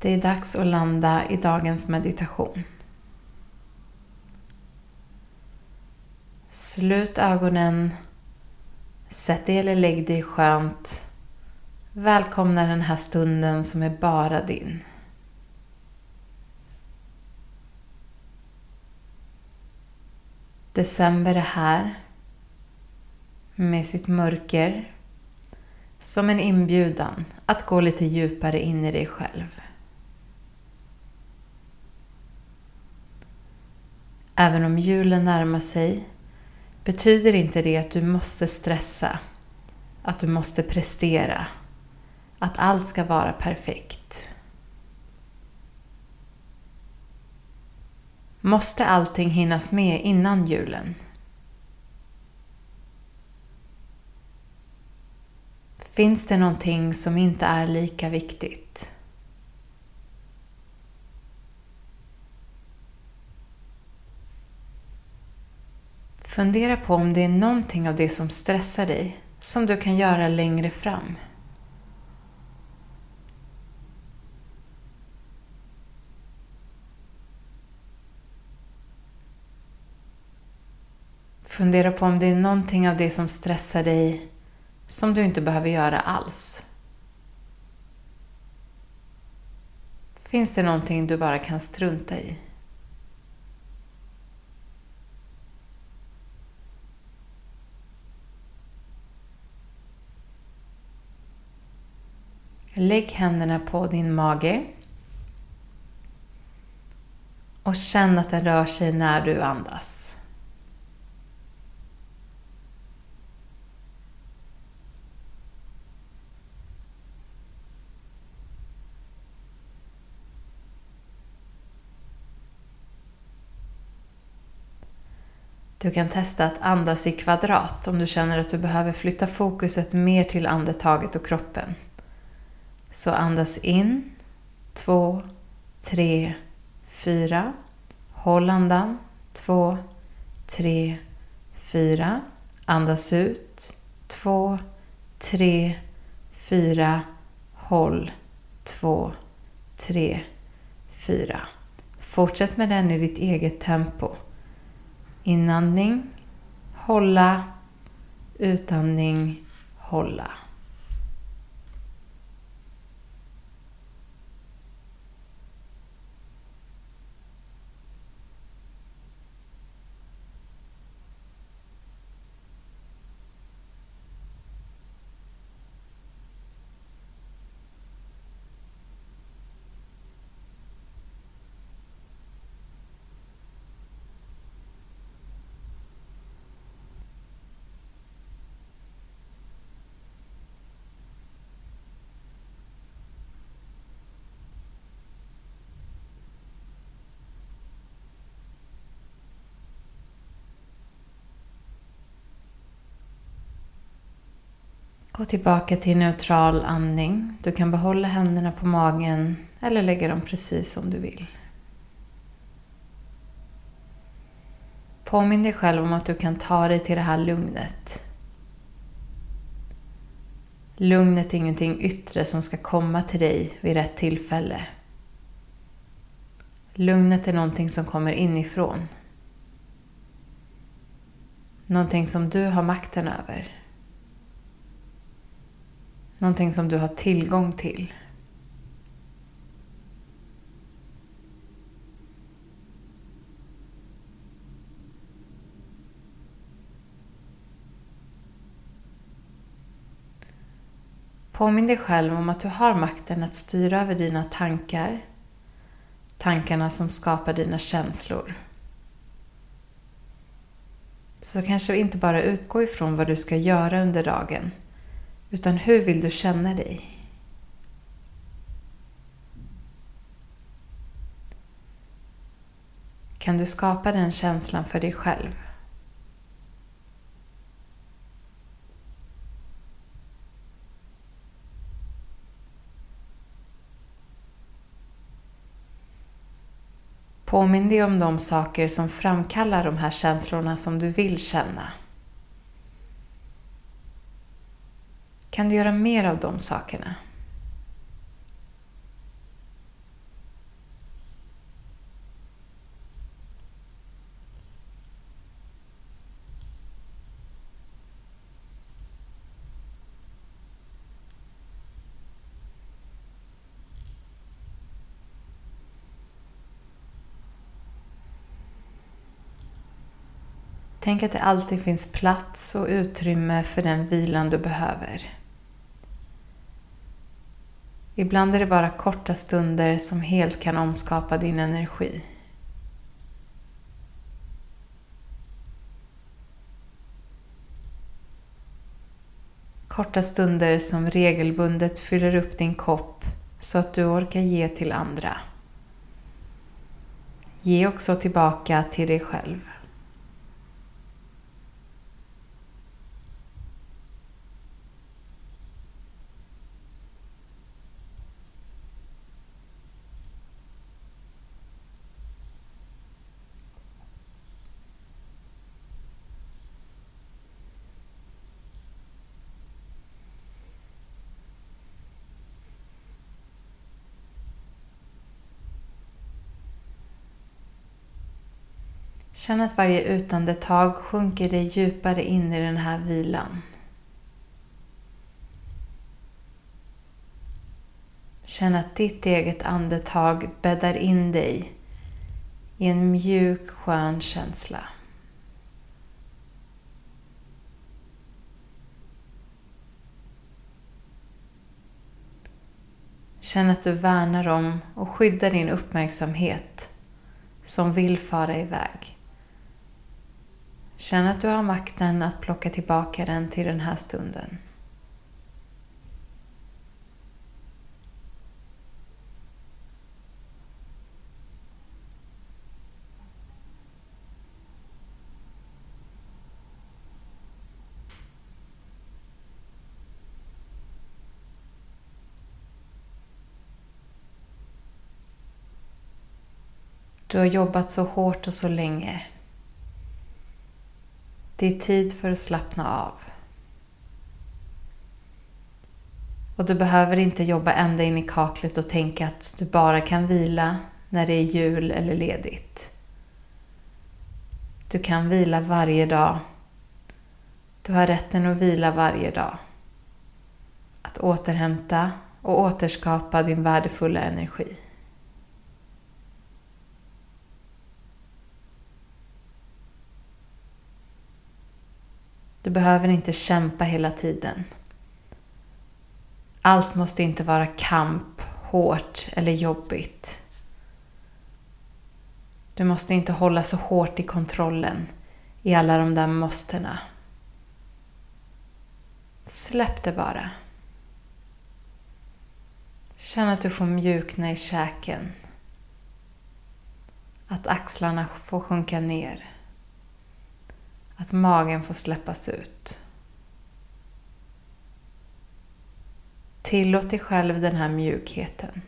Det är dags att landa i dagens meditation. Slut ögonen. Sätt dig eller lägg dig skönt. Välkomna den här stunden som är bara din. December är här med sitt mörker som en inbjudan att gå lite djupare in i dig själv. Även om julen närmar sig betyder inte det att du måste stressa, att du måste prestera, att allt ska vara perfekt. Måste allting hinnas med innan julen? Finns det någonting som inte är lika viktigt? Fundera på om det är någonting av det som stressar dig som du kan göra längre fram. Fundera på om det är någonting av det som stressar dig som du inte behöver göra alls. Finns det någonting du bara kan strunta i? Lägg händerna på din mage och känn att den rör sig när du andas. Du kan testa att andas i kvadrat om du känner att du behöver flytta fokuset mer till andetaget och kroppen. Så andas in, två, tre, fyra. Håll andan, två, tre, fyra. Andas ut, två, tre, fyra. Håll, två, tre, fyra. Fortsätt med den i ditt eget tempo. Inandning, hålla, utandning, hålla. Gå tillbaka till neutral andning. Du kan behålla händerna på magen eller lägga dem precis som du vill. Påminn dig själv om att du kan ta dig till det här lugnet. Lugnet är ingenting yttre som ska komma till dig vid rätt tillfälle. Lugnet är någonting som kommer inifrån. Någonting som du har makten över. Någonting som du har tillgång till. Påminn dig själv om att du har makten att styra över dina tankar, tankarna som skapar dina känslor. Så kanske inte bara utgå ifrån vad du ska göra under dagen, utan hur vill du känna dig? Kan du skapa den känslan för dig själv? Påminn dig om de saker som framkallar de här känslorna som du vill känna. Kan du göra mer av de sakerna? Tänk att det alltid finns plats och utrymme för den vilan du behöver. Ibland är det bara korta stunder som helt kan omskapa din energi. Korta stunder som regelbundet fyller upp din kopp så att du orkar ge till andra. Ge också tillbaka till dig själv. Känn att varje utandetag sjunker dig djupare in i den här vilan. Känn att ditt eget andetag bäddar in dig i en mjuk, skön känsla. Känn att du värnar om och skyddar din uppmärksamhet som vill fara iväg. Känn att du har makten att plocka tillbaka den till den här stunden. Du har jobbat så hårt och så länge det är tid för att slappna av. Och du behöver inte jobba ända in i kaklet och tänka att du bara kan vila när det är jul eller ledigt. Du kan vila varje dag. Du har rätten att vila varje dag. Att återhämta och återskapa din värdefulla energi. Du behöver inte kämpa hela tiden. Allt måste inte vara kamp, hårt eller jobbigt. Du måste inte hålla så hårt i kontrollen i alla de där måstena. Släpp det bara. Känn att du får mjukna i käken. Att axlarna får sjunka ner. Att magen får släppas ut. Tillåt dig själv den här mjukheten.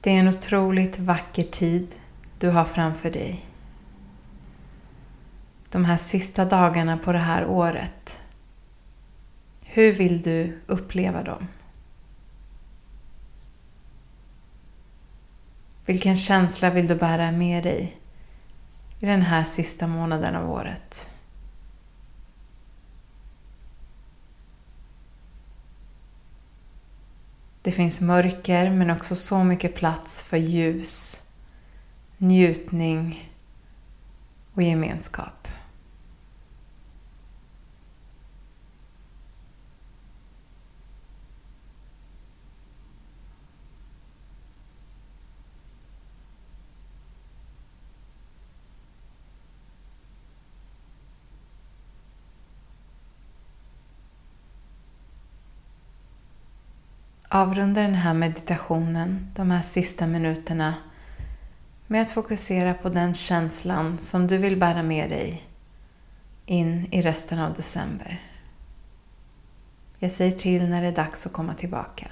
Det är en otroligt vacker tid du har framför dig de här sista dagarna på det här året. Hur vill du uppleva dem? Vilken känsla vill du bära med dig i den här sista månaden av året? Det finns mörker men också så mycket plats för ljus, njutning och gemenskap. Avrunda den här meditationen, de här sista minuterna, med att fokusera på den känslan som du vill bära med dig in i resten av december. Jag säger till när det är dags att komma tillbaka.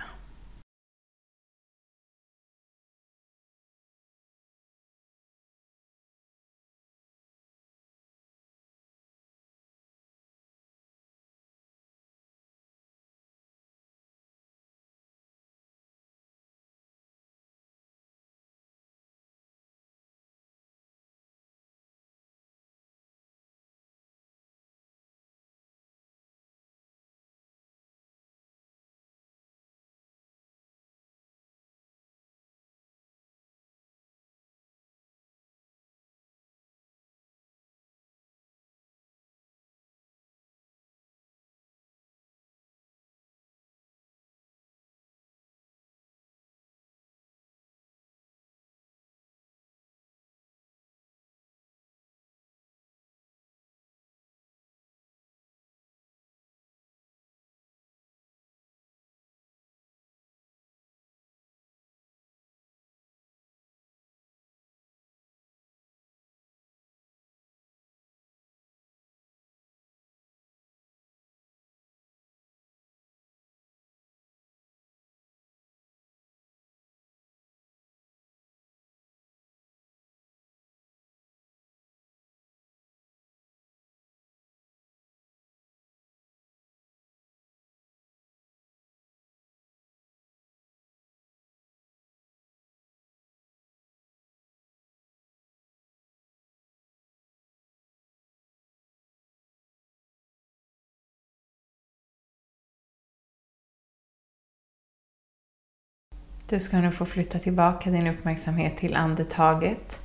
Du ska nu få flytta tillbaka din uppmärksamhet till andetaget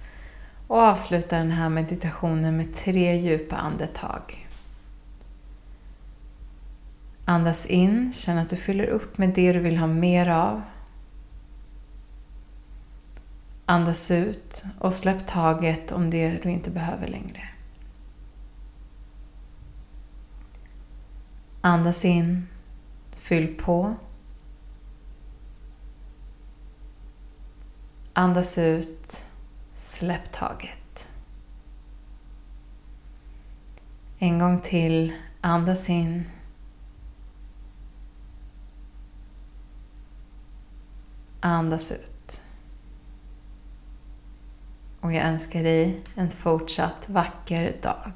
och avsluta den här meditationen med tre djupa andetag. Andas in, känn att du fyller upp med det du vill ha mer av. Andas ut och släpp taget om det du inte behöver längre. Andas in, fyll på. Andas ut, släpp taget. En gång till, andas in. Andas ut. Och jag önskar dig en fortsatt vacker dag.